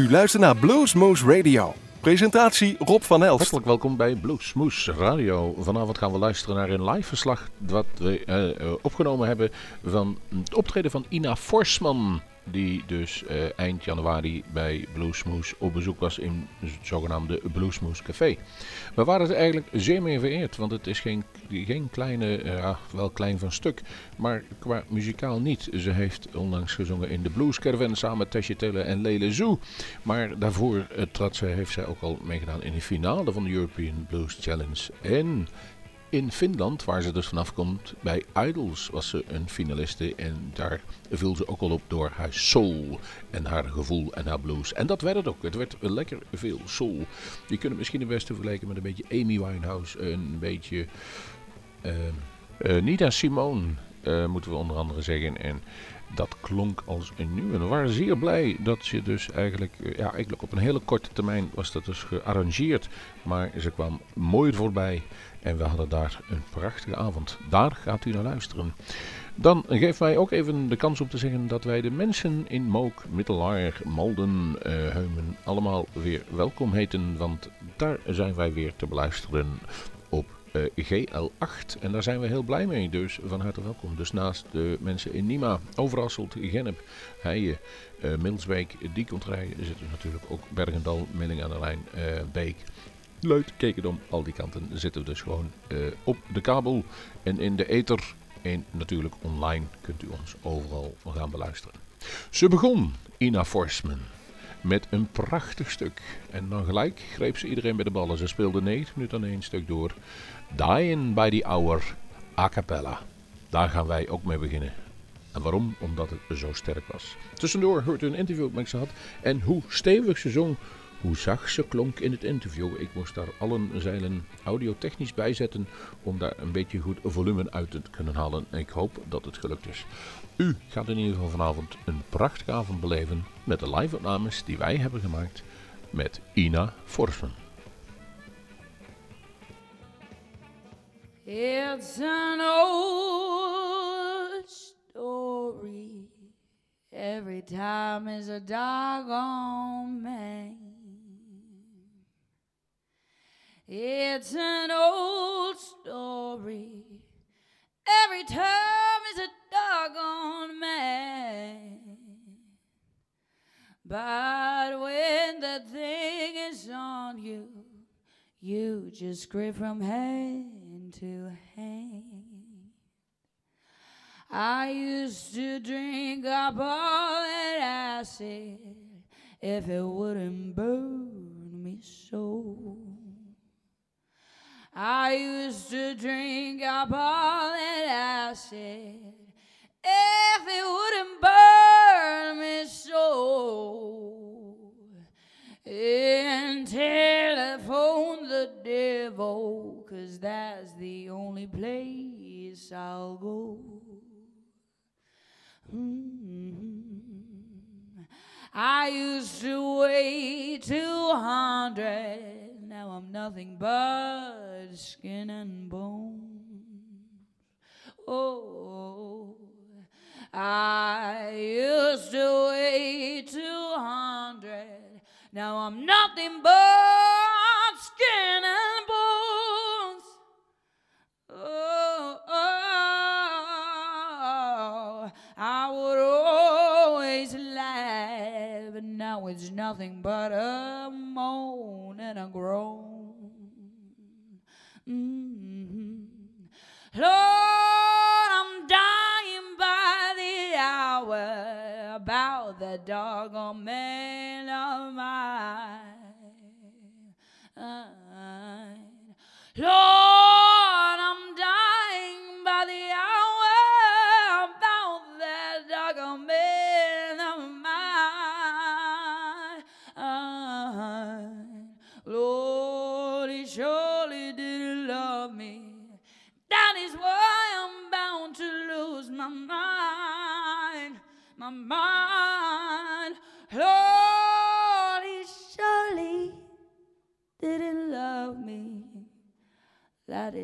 U luistert naar Bluesmoose Radio. Presentatie Rob van Elst. Hartelijk welkom bij Bluesmoose Radio. Vanavond gaan we luisteren naar een live verslag wat we uh, opgenomen hebben van het optreden van Ina Forsman die dus uh, eind januari bij Bluesmoes op bezoek was in het zogenaamde Bluesmoes Café. We waren er eigenlijk zeer mee vereerd, want het is geen, geen kleine, uh, wel klein van stuk, maar qua muzikaal niet. Ze heeft onlangs gezongen in de Blues Caravan samen met Telle en Lele Zoo. Maar daarvoor uh, trad heeft zij ook al meegedaan in de finale van de European Blues Challenge. En in Finland, waar ze dus vanaf komt, bij Idols was ze een finaliste. En daar viel ze ook al op door haar soul en haar gevoel en haar blues. En dat werd het ook. Het werd lekker veel soul. Je kunt het misschien het beste vergelijken met een beetje Amy Winehouse. Een beetje uh, uh, Simone, uh, moeten we onder andere zeggen. En dat klonk als een nieuwe. We waren zeer blij dat ze dus eigenlijk, ja, eigenlijk op een hele korte termijn was dat dus gearrangeerd. Maar ze kwam mooi voorbij. En we hadden daar een prachtige avond. Daar gaat u naar luisteren. Dan geeft mij ook even de kans om te zeggen dat wij de mensen in Mook, Middelaar, Malden, uh, Heumen allemaal weer welkom heten. Want daar zijn wij weer te beluisteren op uh, GL8. En daar zijn we heel blij mee, dus van harte welkom. Dus naast de mensen in Nima, Overasselt, Gennep, Heijen, uh, Milsbeek, Diekontrij zitten natuurlijk ook Bergendal, Milling aan de Lijn, Beek. Leuk, Kekendom, al die kanten zitten we dus gewoon uh, op de kabel en in de ether. En natuurlijk online kunt u ons overal gaan beluisteren. Ze begon, Ina Forsman, met een prachtig stuk. En dan gelijk greep ze iedereen bij de ballen. Ze speelde 9 minuten aan één stuk door. Dying by the Hour, a cappella. Daar gaan wij ook mee beginnen. En waarom? Omdat het zo sterk was. Tussendoor hoort u een interview met ze had. En hoe stevig ze zong, hoe zacht ze klonk in het interview. Ik moest daar allen zeilen audiotechnisch bijzetten om daar een beetje goed volume uit te kunnen halen. En ik hoop dat het gelukt is. U gaat in ieder geval vanavond een prachtige avond beleven met de live-opnames die wij hebben gemaakt met Ina Forsman. It's an old story. Every time is a doggone man. It's an old story. Every time is a doggone man. But when the thing is on you, you just grip from hand to hand. I used to drink up all that acid if it wouldn't burn me so. I used to drink up all that acid if it wouldn't burn me so. And telephone the devil, cause that's the only place I'll go. Mm-hmm. I used to weigh 200 now I'm nothing but skin and bones. Oh, I used to weigh 200. Now I'm nothing but skin and bones. Oh, oh, I would always laugh, but now it's nothing but a and a groan. Mm-hmm. Lord, I'm dying by the hour about the doggone man of mine. Lord,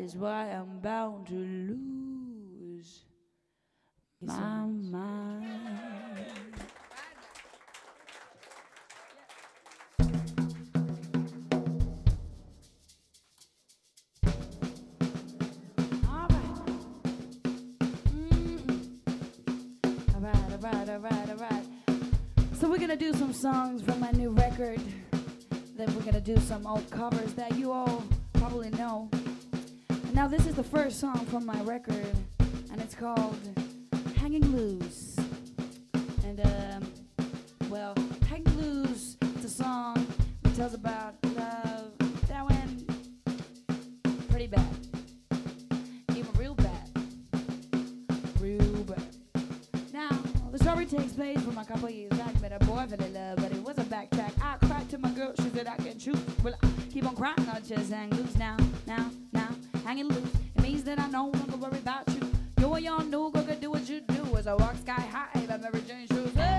is why I'm bound to lose my mind. Mm-hmm. All right, all right, all right. So we're gonna do some songs from my new record. Then we're gonna do some old covers that you all probably know. Now, this is the first song from my record, and it's called Hanging Loose. And, um, well, Hanging Loose is a song that tells about love that went pretty bad. Even real bad. Real bad. Now, the story takes place from a couple years back. Met a boy for the love, but it was a backtrack. I cried to my girl, she said I can choose Well, I keep on crying, I just hang loose now, now hanging loose. It that I no longer worry about you. You're a young new girl could do what you do as I walk sky high in my Mary Jane shoes. Hey!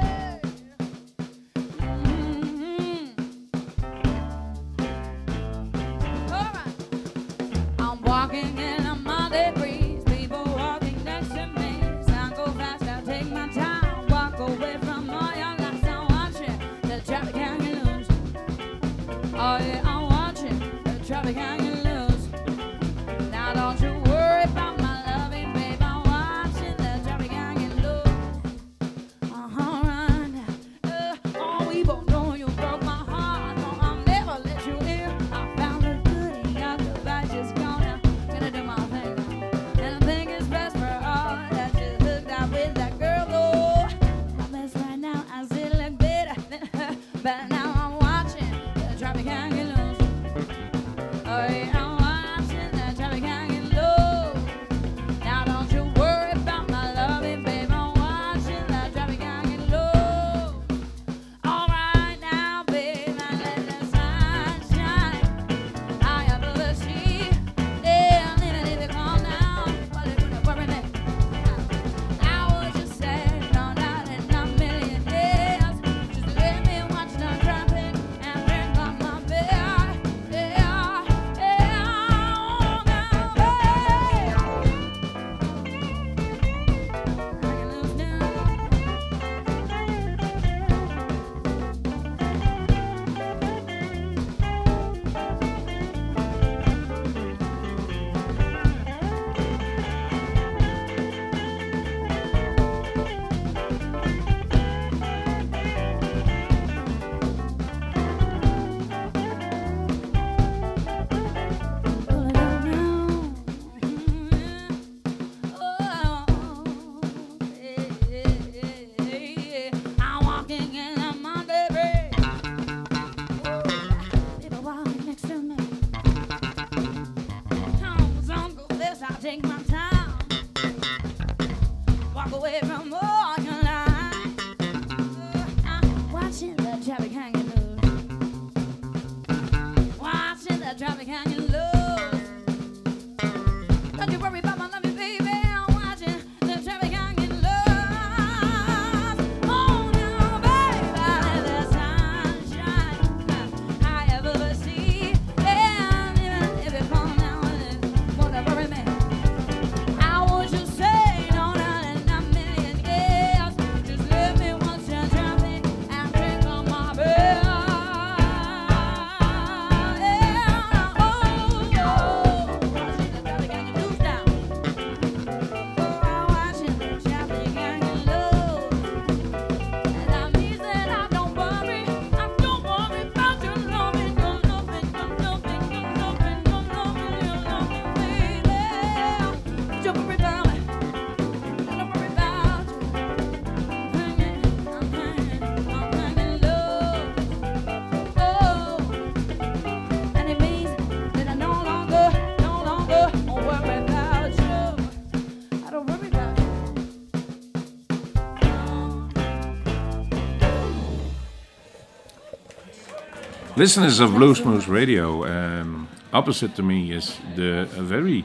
Listeners of Bluesmoose Radio, um, opposite to me is the very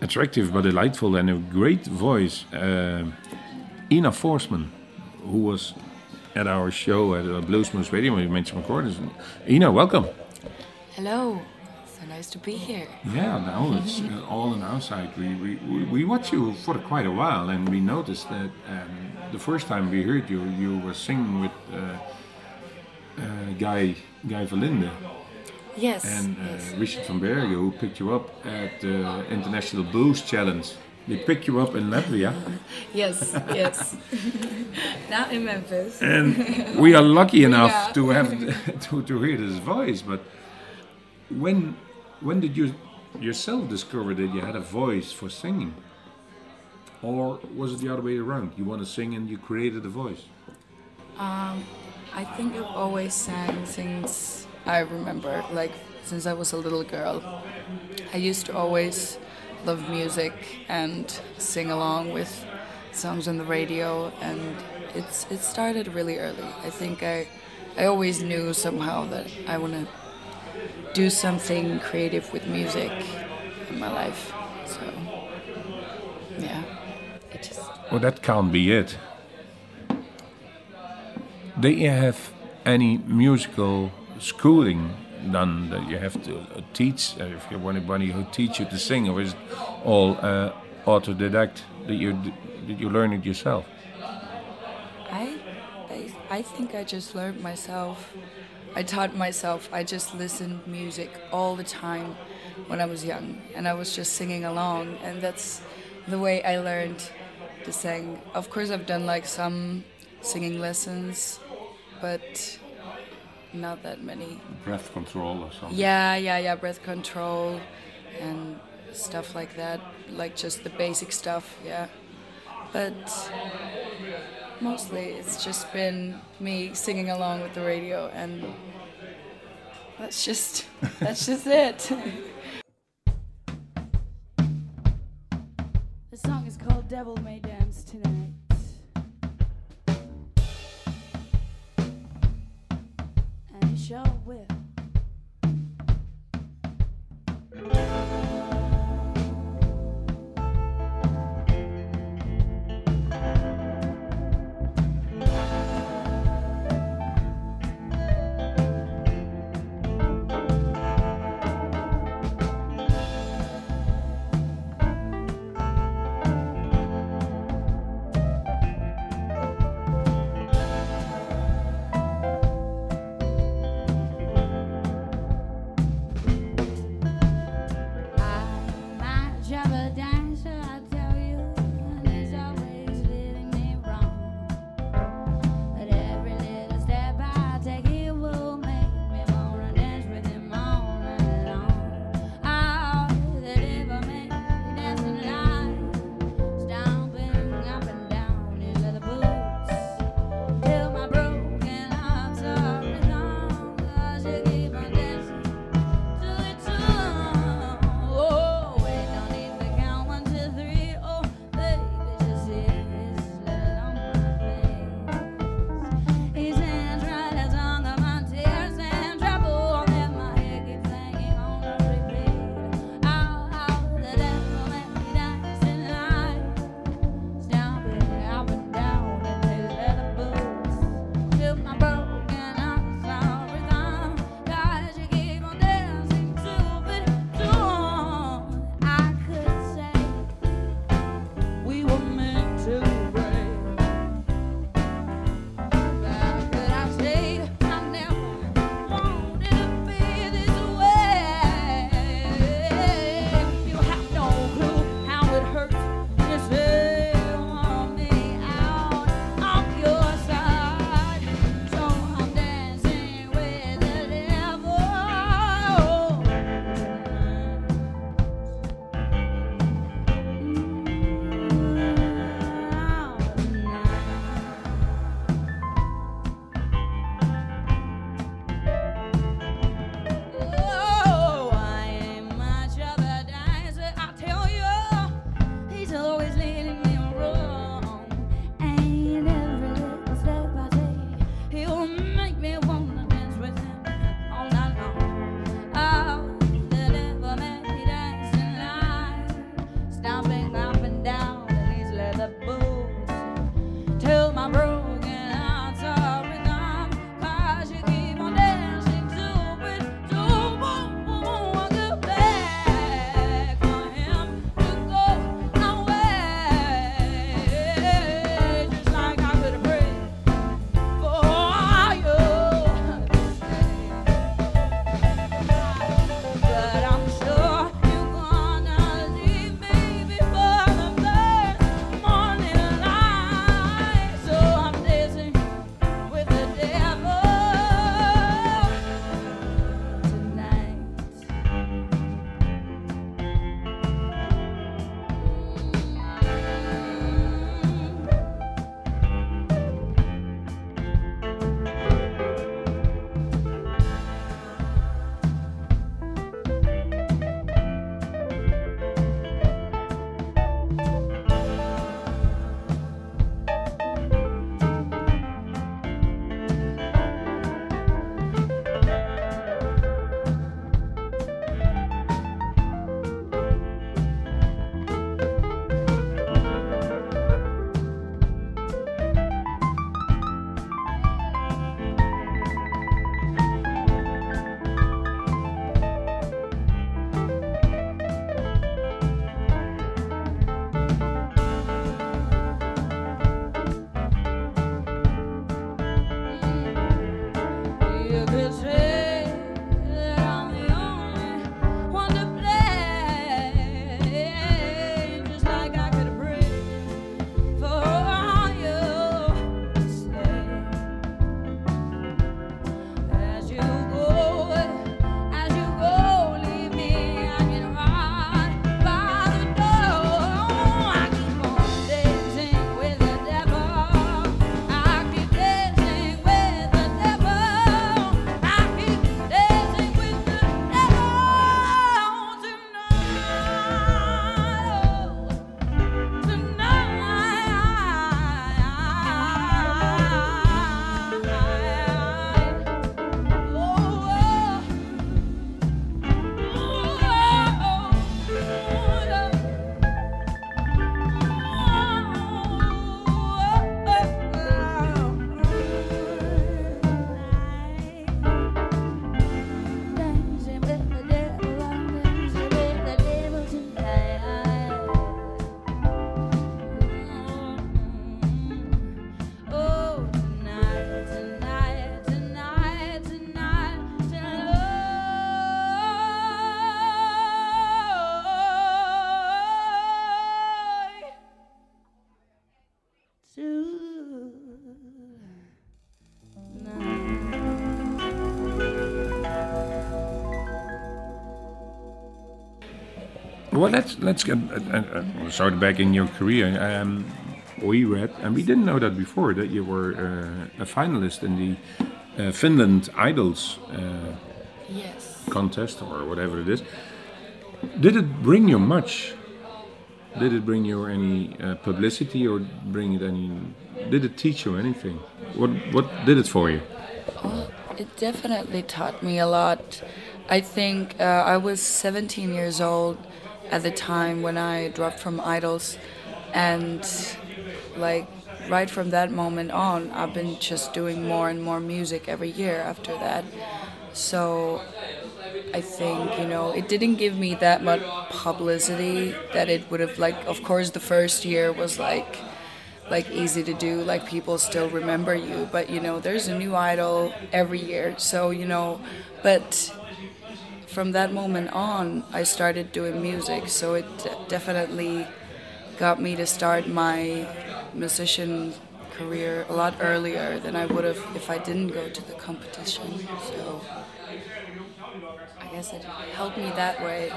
attractive but delightful and a great voice uh, Ina Forsman, who was at our show at uh, Blues Moose Radio. We made some recordings. Ina, welcome. Hello. So nice to be here. Yeah, now it's uh, all on our side. We, we, we watched you for quite a while and we noticed that um, the first time we heard you, you were singing with. Uh, uh, Guy Guy Verlinde. Yes. And uh, yes. Richard van Bergen, who picked you up at the International Blues Challenge. They pick you up in Latvia. yes, yes. Not in Memphis. And we are lucky enough yeah. to have to, to hear this voice. But when when did you yourself discover that you had a voice for singing, or was it the other way around? You want to sing and you created a voice. Um, I think I've always sang since I remember, like since I was a little girl. I used to always love music and sing along with songs on the radio, and it's it started really early. I think I I always knew somehow that I want to do something creative with music in my life. So yeah, it just Well, that can't be it. You have any musical schooling done that you have to uh, teach? Uh, if you want anybody who teach you to sing, or is it all uh, autodidact that you that you learn it yourself? I, I, I think I just learned myself. I taught myself. I just listened music all the time when I was young, and I was just singing along, and that's the way I learned to sing. Of course, I've done like some singing lessons, but not that many. Breath control or something. Yeah, yeah, yeah, breath control and stuff like that, like just the basic stuff, yeah. But mostly it's just been me singing along with the radio and that's just that's just it. The song is called Devil May Dance And you Well, let's let's get uh, uh, start back in your career. Um, we read, and we didn't know that before, that you were uh, a finalist in the uh, Finland Idols uh, Yes. contest or whatever it is. Did it bring you much? Did it bring you any uh, publicity or bring it any? Did it teach you anything? What what did it for you? It definitely taught me a lot. I think uh, I was 17 years old at the time when I dropped from Idols, and like right from that moment on, I've been just doing more and more music every year after that. So I think you know it didn't give me that much publicity that it would have like. Of course, the first year was like like easy to do like people still remember you but you know there's a new idol every year so you know but from that moment on i started doing music so it definitely got me to start my musician career a lot earlier than i would have if i didn't go to the competition so i guess it helped me that way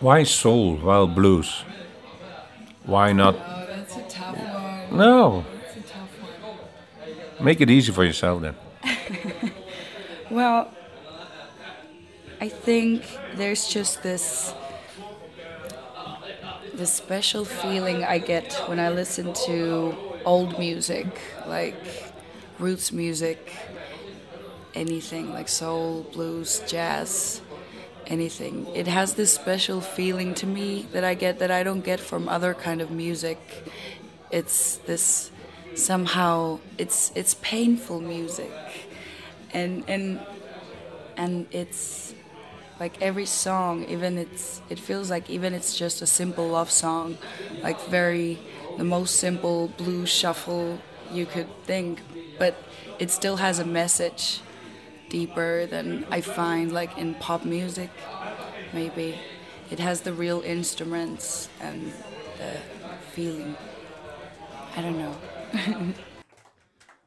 Why soul while blues? Why not? oh that's a tough one No, that's a tough one make it easy for yourself then. Well, I think there's just this this special feeling I get when I listen to old music, like roots music, anything like soul, blues, jazz, anything. It has this special feeling to me that I get that I don't get from other kind of music. It's this somehow it's it's painful music and and and it's like every song even it's it feels like even it's just a simple love song. Like very the most simple blues shuffle you could think. But it still has a message deeper than i find like in pop music maybe. It has the real instruments and the feeling. I don't know.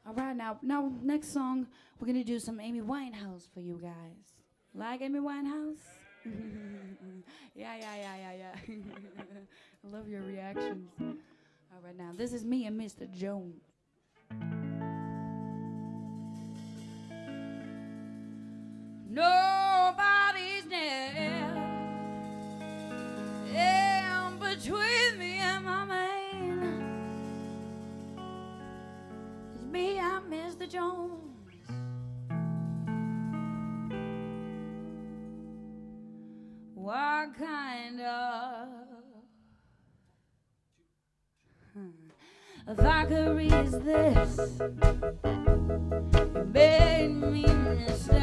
All right, now, now, next song, we're gonna do some Amy Winehouse for you guys. Like Amy Winehouse? yeah, yeah, yeah, yeah, yeah. I love your reactions. All right, now, this is me and Mr. Jones. Nobody's near in between me and my man. It's me, I'm Mr. Jones. Valkyrie is this? You made me Mr.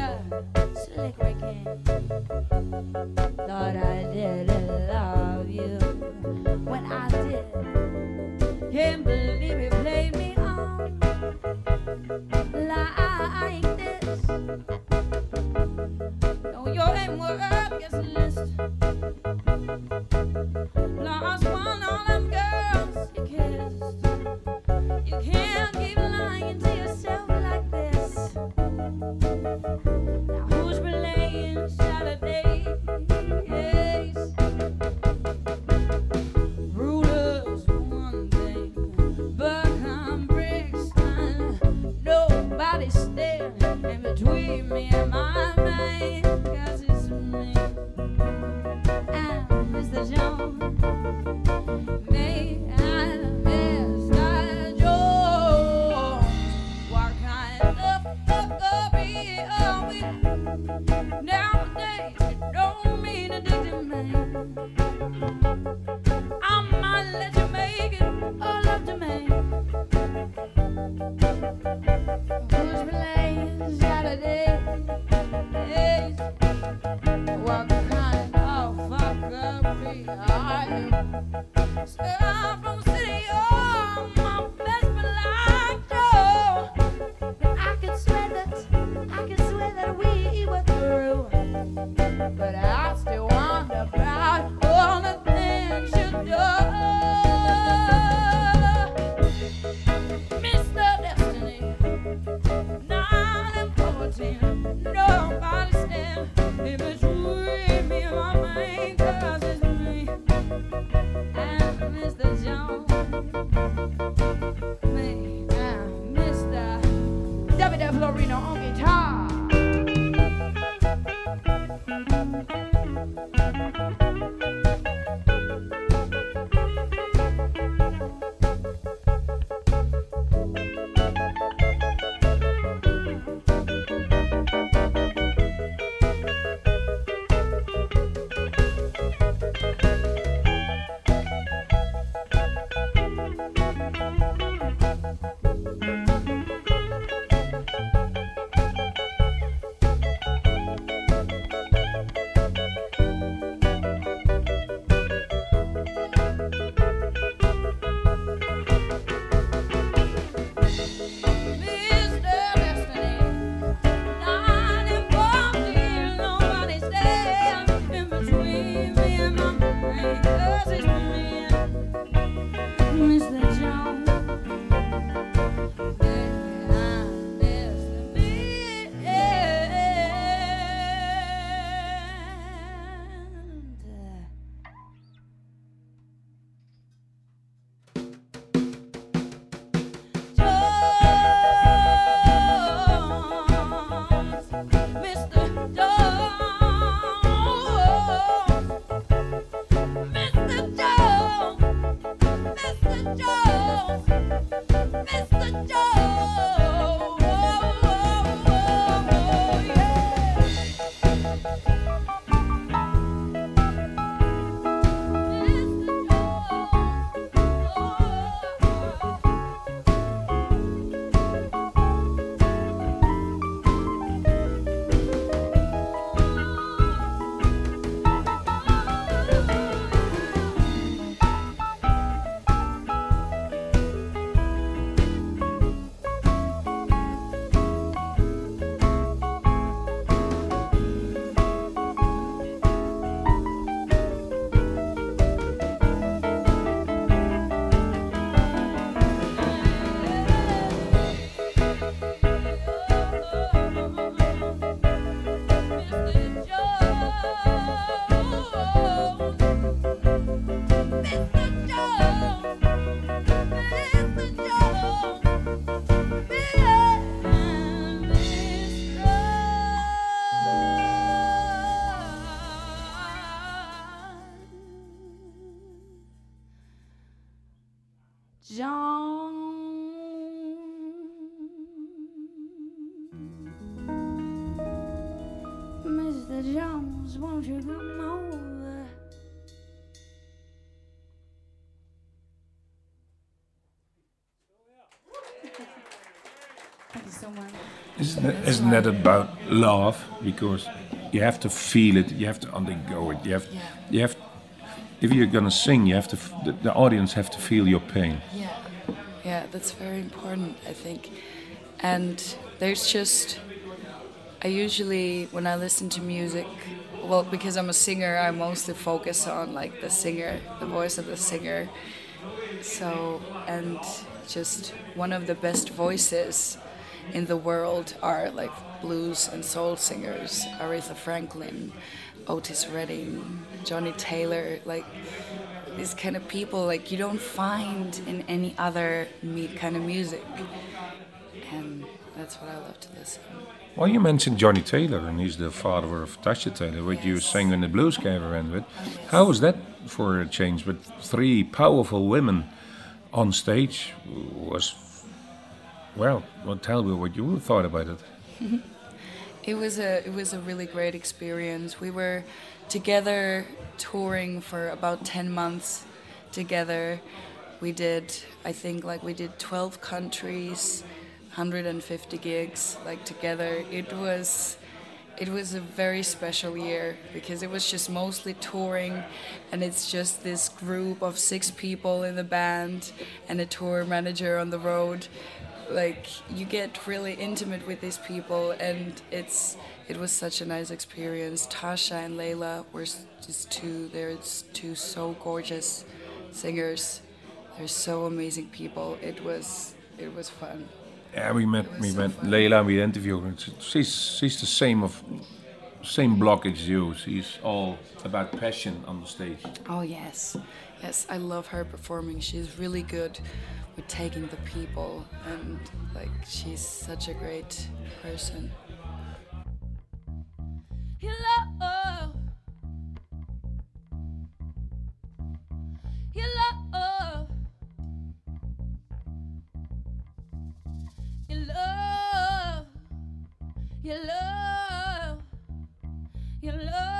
Isn't that about love? Because you have to feel it, you have to undergo it. You have, Yeah. you have. If you're gonna sing, you have to. The, the audience have to feel your pain. Yeah, yeah, that's very important, I think. And there's just, I usually, when I listen to music, well, because I'm a singer, I mostly focus on like the singer, the voice of the singer. So, and just one of the best voices in the world are like blues and soul singers Aretha Franklin, Otis Redding, Johnnie Taylor, like these kind of people like you don't find in any other kind of music. And that's what I love to listen. Well, you mentioned Johnnie Taylor, and he's the father of Tasha Taylor, what you sang in the blues caravan with. How was that for a change? With three powerful women on stage was, well, well, tell me what you thought about it. It was a it was a really great experience. We were together touring for about 10 months together. We did I think like we did 12 countries, 150 gigs like together. It was it was a very special year because it was just mostly touring and it's just this group of six people in the band and a tour manager on the road like you get really intimate with these people and it's it was such a nice experience. Tasha and layla were just two they're two so gorgeous singers. They're so amazing people. It was it was fun. Yeah we met we so met fun. layla we interviewed her. She's she's the same of same block as you. She's all about passion on the stage. Oh yes. Yes i love her performing. She's really good taking the people and like she's such a great person Hello. Your love. Your love.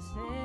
say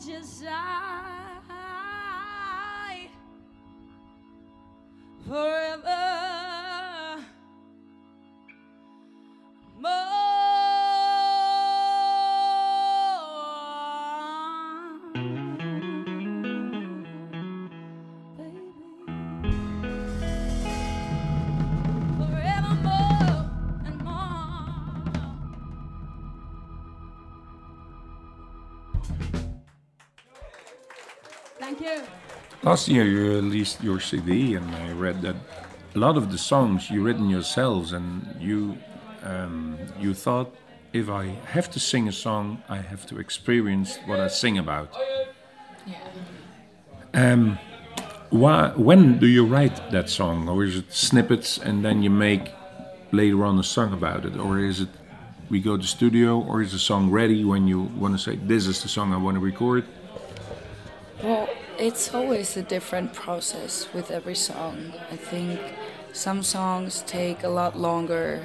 just I Last year you released your CD, and I read that a lot of the songs you written yourselves, and you um, you thought if I have to sing a song, I have to experience what I sing about. Um, why, when do you write that song, or is it snippets and then you make later on a song about it, or is it we go to studio, or is the song ready when you want to say this is the song I want to record? It's always a different process with every song. I think some songs take a lot longer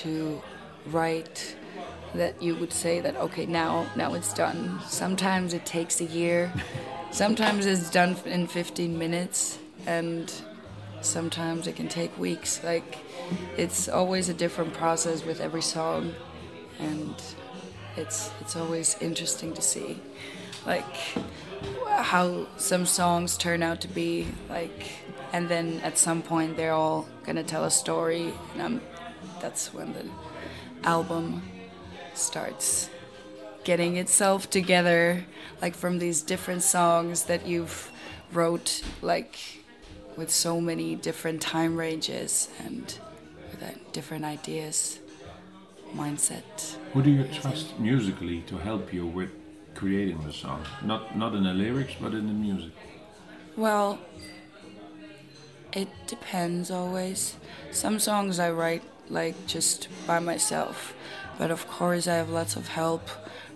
to write that you would say that okay now now it's done. Sometimes it takes a year. Sometimes it's done in 15 minutes and sometimes it can take weeks. Like it's always a different process with every song and it's it's always interesting to see like how some songs turn out to be like and then at some point they're all gonna tell a story and I'm, that's when the album starts getting itself together like from these different songs that you've wrote like with so many different time ranges and with uh, different ideas mindset. Who do you trust musically to help you with creating the song? Not not in the lyrics, but in the music. Well, it depends always. Some songs I write like just by myself, but of course I have lots of help.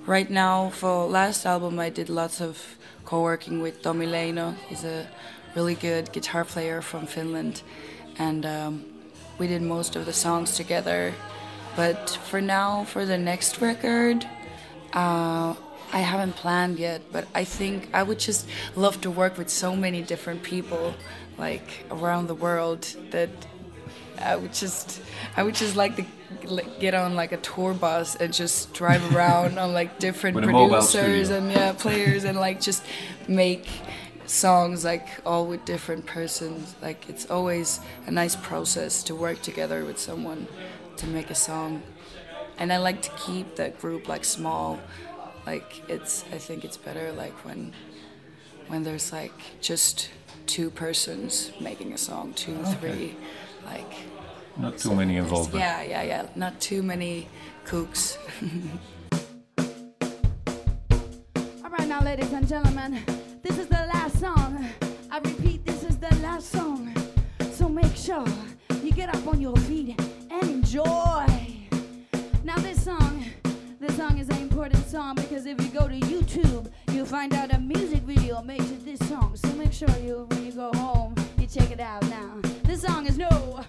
Right now, for last album, I did lots of co-working with Tommy Leino. He's a really good guitar player from Finland, and um, we did most of the songs together. But for now, for the next record, uh, I haven't planned yet, but I think I would just love to work with so many different people, like around the world, that I would just, I would just like to get on like a tour bus and just drive around on like different With producers and yeah, players and like just make songs like all with different persons. Like it's always a nice process to work together with someone to make a song and I like to keep the group like small. Like it's I think it's better like when when there's like just two persons making a song, two, three, like Not too many involved. yeah, yeah, yeah. Not too many cooks. All right, now, ladies and gentlemen, this is the last song. I repeat, this is the last song. So make sure you get up on your feet and enjoy. Song because if you go to YouTube, you'll find out a music video made to this song. So make sure you, when you go home, you check it out now. This song is No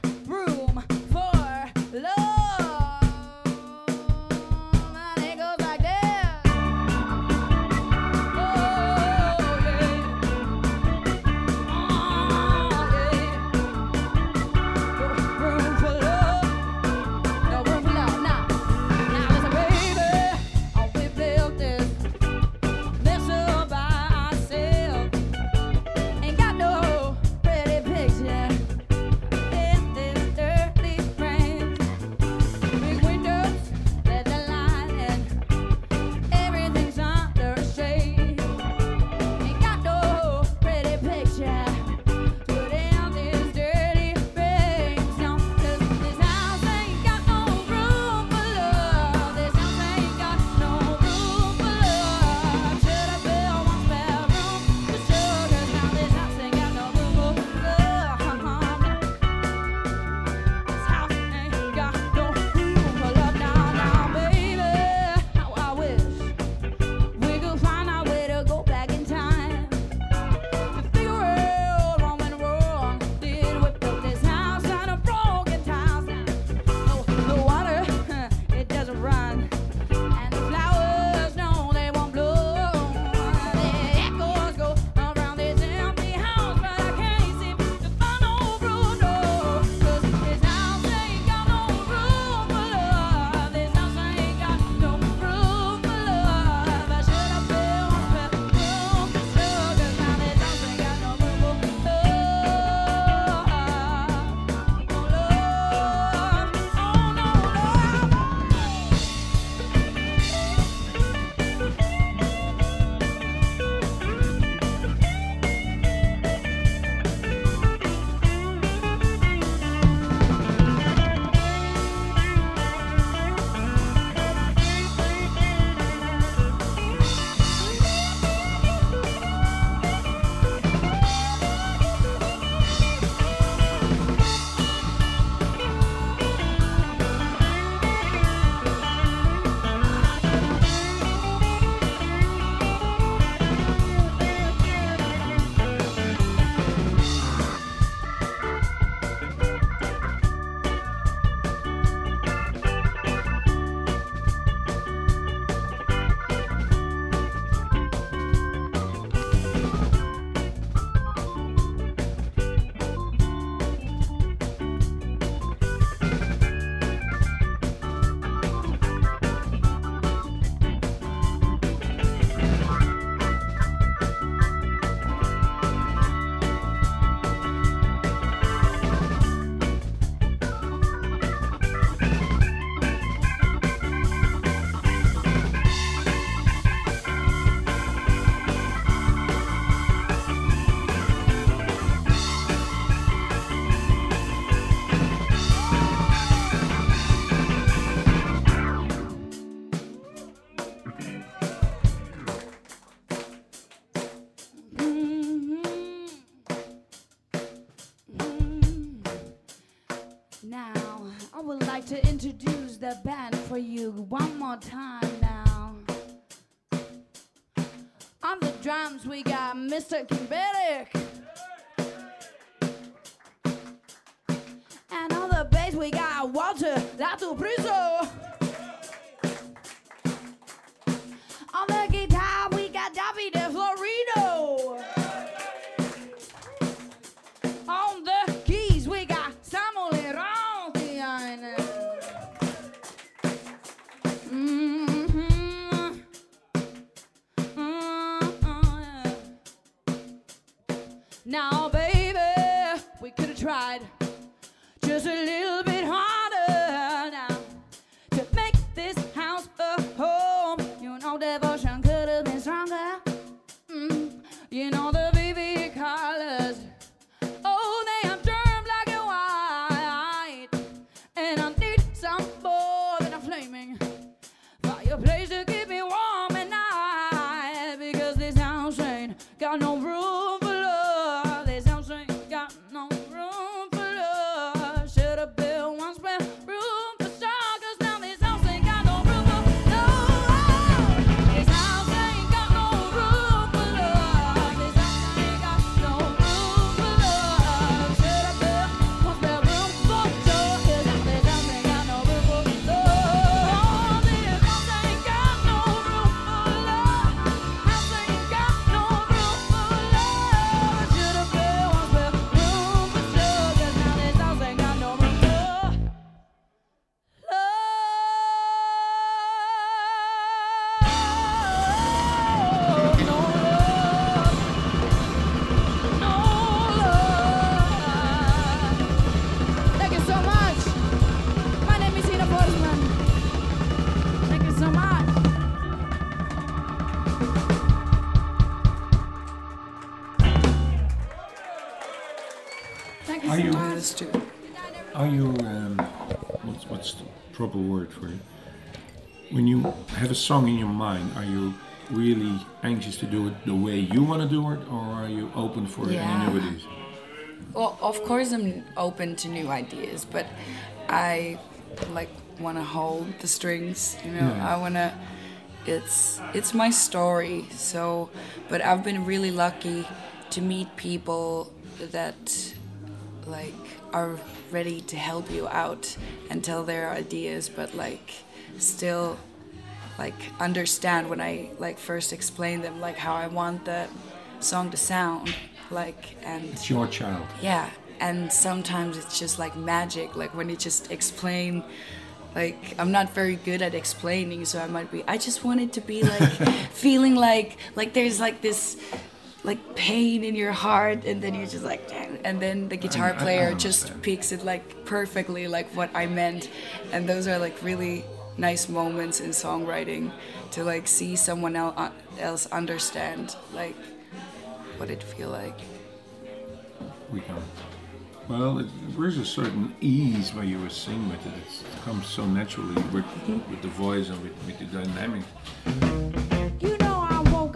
introduce the band for you one more time now. On the drums, we got Mr. Kimberik. And on the bass, we got Walter just a little bit proper word for it? When you have a song in your mind, are you really anxious to do it the way you want to do it, or are you open for Yeah. any new ideas? Well, of course I'm open to new ideas, but I like want to hold the strings. You know, Yeah. I want to. It's it's my story. So, but I've been really lucky to meet people that like are ready to help you out and tell their ideas, but like still like understand when I like first explain them like how I want the song to sound like and It's your child. yeah, and sometimes it's just like magic, like when you just explain. Like I'm not very good at explaining, so I might be. I just want it to be like feeling like like there's like this like pain in your heart, and then you're just like, and then the guitar player just picks it like perfectly, like what I meant, and those are like really nice moments in songwriting to like see someone el- uh, else understand like what it feel like. We can. Well, it, there's a certain ease where you were sing with it. It's, it comes so naturally with, mm-hmm. with the voice and with, with the dynamic.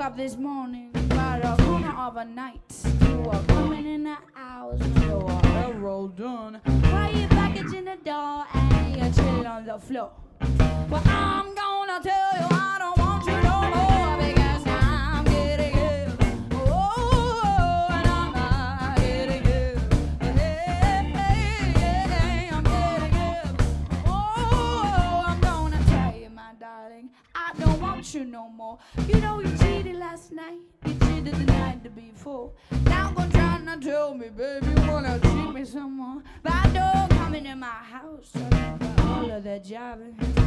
Up this morning by the corner of a night. You were coming in the house when you were rolled done. Why you package the door and you chill on the floor? Well, I'm gonna tell you I don't want you no more because I'm getting you. Oh, and I'm getting you. Hey, I'm getting you. Oh, I'm gonna tell you, my darling, I don't want you no more. You know me, baby, wanna treat me some more. But I don't come into my house, all of that jobbing.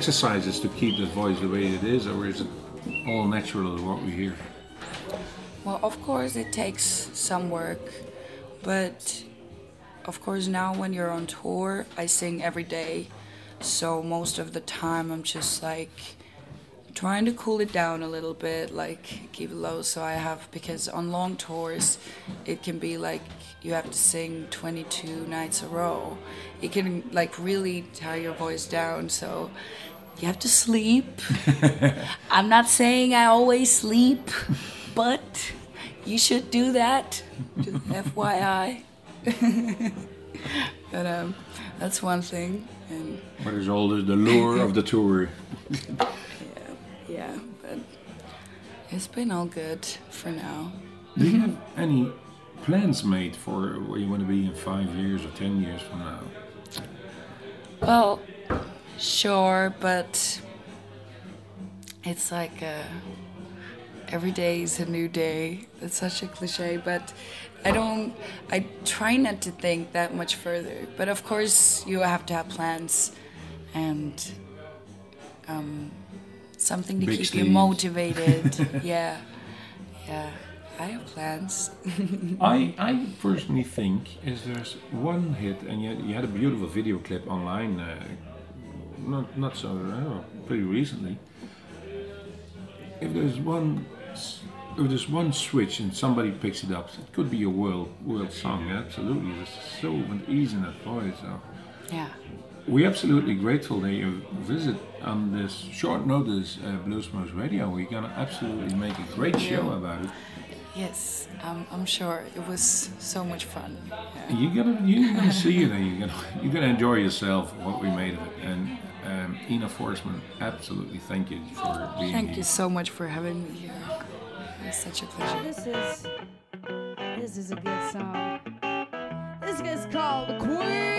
Exercises to keep the voice the way it is, or is it all natural what we hear? Well, of course, it takes some work, but of course, now when you're on tour, I sing every day. So most of the time, I'm just like trying to cool it down a little bit, like keep it low. So I have, because on long tours, it can be like you have to sing 22 nights a row. It can like really tie your voice down. So you have to sleep. I'm not saying I always sleep, but you should do that. Just FYI. but um, that's one thing, and What is all the, the lure of the tour? yeah, yeah, but it's been all good for now. Do you have any plans made for where you want to be in five years or ten years from now? Well, sure, but it's like uh, every day is a new day. It's such a cliche, but I don't. I try not to think that much further. But of course, you have to have plans and um, something to Big keep sleeves. you motivated. yeah, yeah. I have plans. I, I personally think is there's one hit, and you, you had a beautiful video clip online, uh, not not so uh, pretty recently. If there's one, if there's one switch and somebody picks it up, it could be a world world song. Absolutely, there's so much ease in that voice. So. yeah. We're absolutely grateful that you visit on this short notice uh, Bluesmoose Radio. We're gonna absolutely make a great show about it. Yes, um, I'm sure it was so much fun. Yeah. You're gonna you're gonna see it and you're gonna you're gonna enjoy yourself what we made of it. And um, Ina Forsman, absolutely thank you for being here. Thank here. you so much for having me here. It's such a pleasure. This is this is a good song. This is called the Queen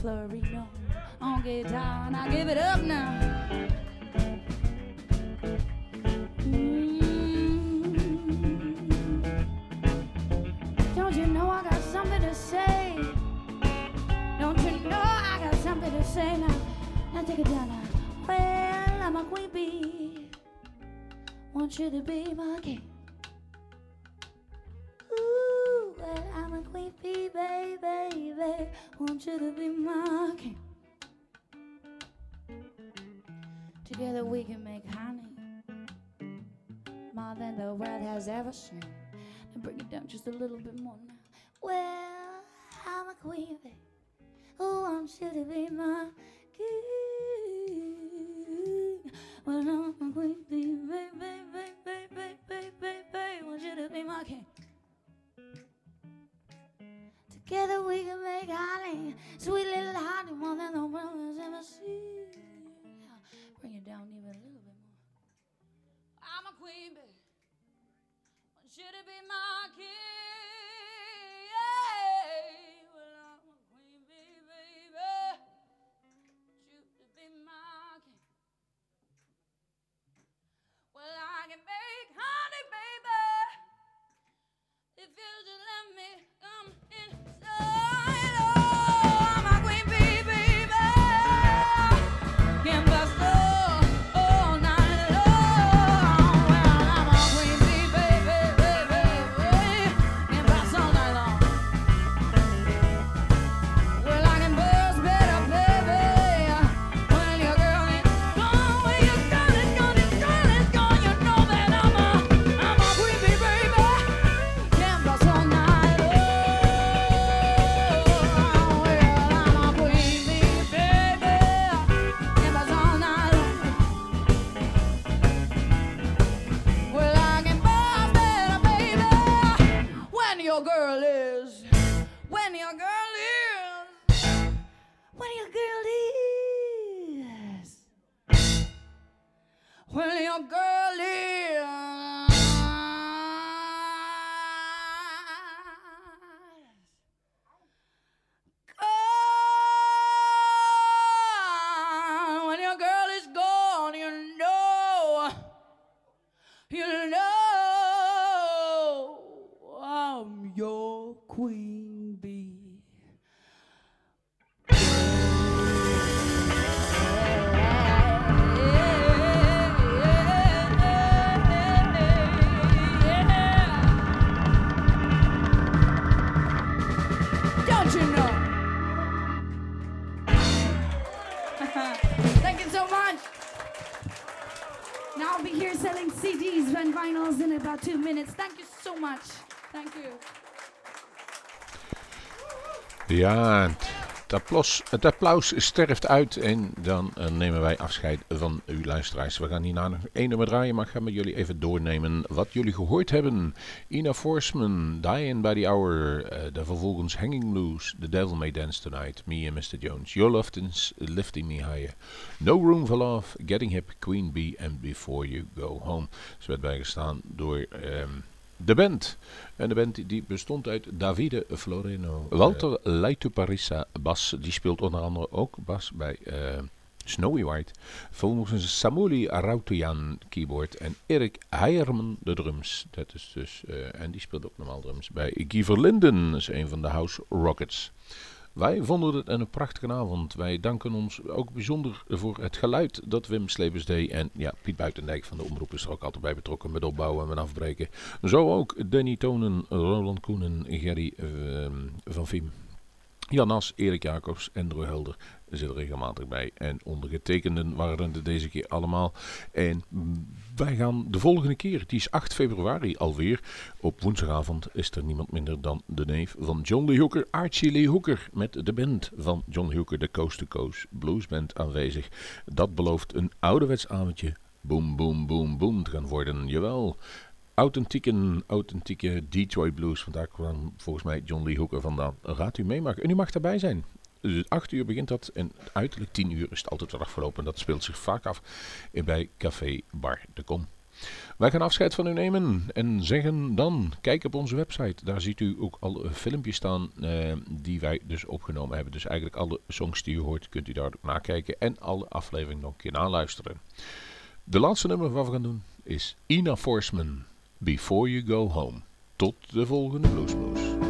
Floreno on guitar, and I give it up now. Mm. Don't you know I got something to say? Don't you know I got something to say now? Now take it down now. Well, I'm a queen bee. Want you to be my Together we can make honey more than the world has ever seen. And bring it down just a little bit more now. Well, I'm a queen bee who wants you to be my king. Well, I'm a queen bee, baby, baby, baby, baby, baby, want you to be my king. Together we can make honey, sweet little honey, more than the world has ever seen. Bring it down even a little bit more. I'm a queen bee. You to be my king. Ja, het applaus, het applaus sterft uit en dan eh, nemen wij afscheid van uw luisteraars. We gaan hierna nog één nummer draaien, maar ik ga met jullie even doornemen wat jullie gehoord hebben. Ina Forsman, Dying by the Hour, de vervolgens Hanging Loose, The Devil May Dance Tonight, Me and Mr. Jones, Your Loftons, Lifting Me Higher, No Room for Love, Getting Hip, Queen Bee and Before You Go Home. Ze werd bijgestaan door... ehm, de band. En de band die bestond uit Davide Floreno, Walter Leituparissa bas, die speelt onder andere ook bas bij eh, Snowy White. Volgens Samuli Arautoyan keyboard en Erik Heijerman de drums. Dat is dus, eh, en die speelt ook normaal drums bij Guy Verlinden, is een van de House Rockets. Wij vonden het een prachtige avond. Wij danken ons ook bijzonder voor het geluid dat Wim Slepers deed. En ja, Piet Buitendijk van de Omroep is er ook altijd bij betrokken met opbouwen en met afbreken. Zo ook Danny Tonen, Roland Koenen, Gerry ehm, van Viem. Jan As, Erik Jacobs en Helder zitten er regelmatig bij. En ondergetekenden waren er deze keer allemaal. En wij gaan de volgende keer, die is 8 februari alweer. Op woensdagavond is er niemand minder dan de neef van John Lee Hooker, Archie Lee Hooker. Met de band van John Lee Hooker, de Coast to Coast Blues Band aanwezig. Dat belooft een ouderwets avondje. Boom, boom, boom, boom te gaan worden. Jawel. Authentieke, authentieke Detroit Blues. Vandaar kwam volgens mij John Lee Hooker vandaan. Gaat u meemaken. En u mag daarbij zijn. Dus 8 uur begint dat en uiterlijk 10 uur is het altijd weer afgelopen. Dat speelt zich vaak af bij Café Bar de Kom. Wij gaan afscheid van u nemen en zeggen dan, kijk op onze website. Daar ziet u ook al filmpjes staan eh, die wij dus opgenomen hebben. Dus eigenlijk alle songs die u hoort kunt u daar ook nakijken en alle afleveringen nog een keer naluisteren. De laatste nummer wat we gaan doen is Ina Forsman, Before You Go Home. Tot de volgende Bluesmoes.